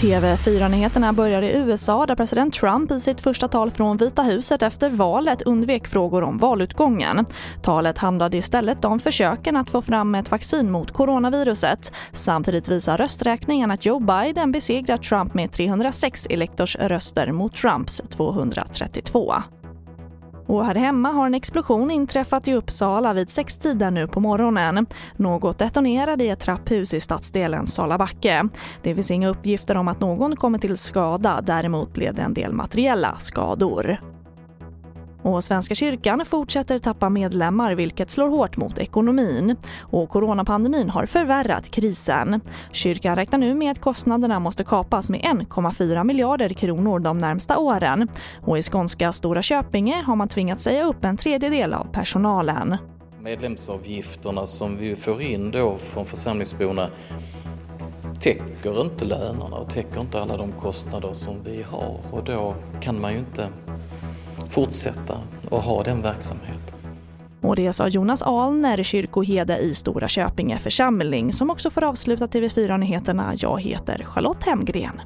TV4-nyheterna börjar i USA där president Trump i sitt första tal från Vita huset efter valet undvek frågor om valutgången. Talet handlade istället om försöken att få fram ett vaccin mot coronaviruset. Samtidigt visar rösträkningen att Joe Biden besegrat Trump med 306 elektorsröster mot Trumps 232. Och här hemma har en explosion inträffat i Uppsala vid sextiden nu på morgonen. Något detonerade i ett trapphus i stadsdelen Salabacke. Det finns inga uppgifter om att någon kommit till skada, däremot blev det en del materiella skador. Och Svenska kyrkan fortsätter tappa medlemmar vilket slår hårt mot ekonomin. Och coronapandemin har förvärrat krisen. Kyrkan räknar nu med att kostnaderna måste kapas med 1,4 miljarder kronor de närmsta åren. Och i skånska Stora Köpinge har man tvingats säga upp en tredjedel av personalen. Medlemsavgifterna som vi får in då från församlingsborna täcker inte lönerna och täcker inte alla de kostnader som vi har och då kan man ju inte fortsätta och ha den verksamheten. Och det sa Jonas Alner, kyrkoherde i Stora Köpinge församling som också får avsluta TV4-nyheterna. Jag heter Charlotte Hemgren.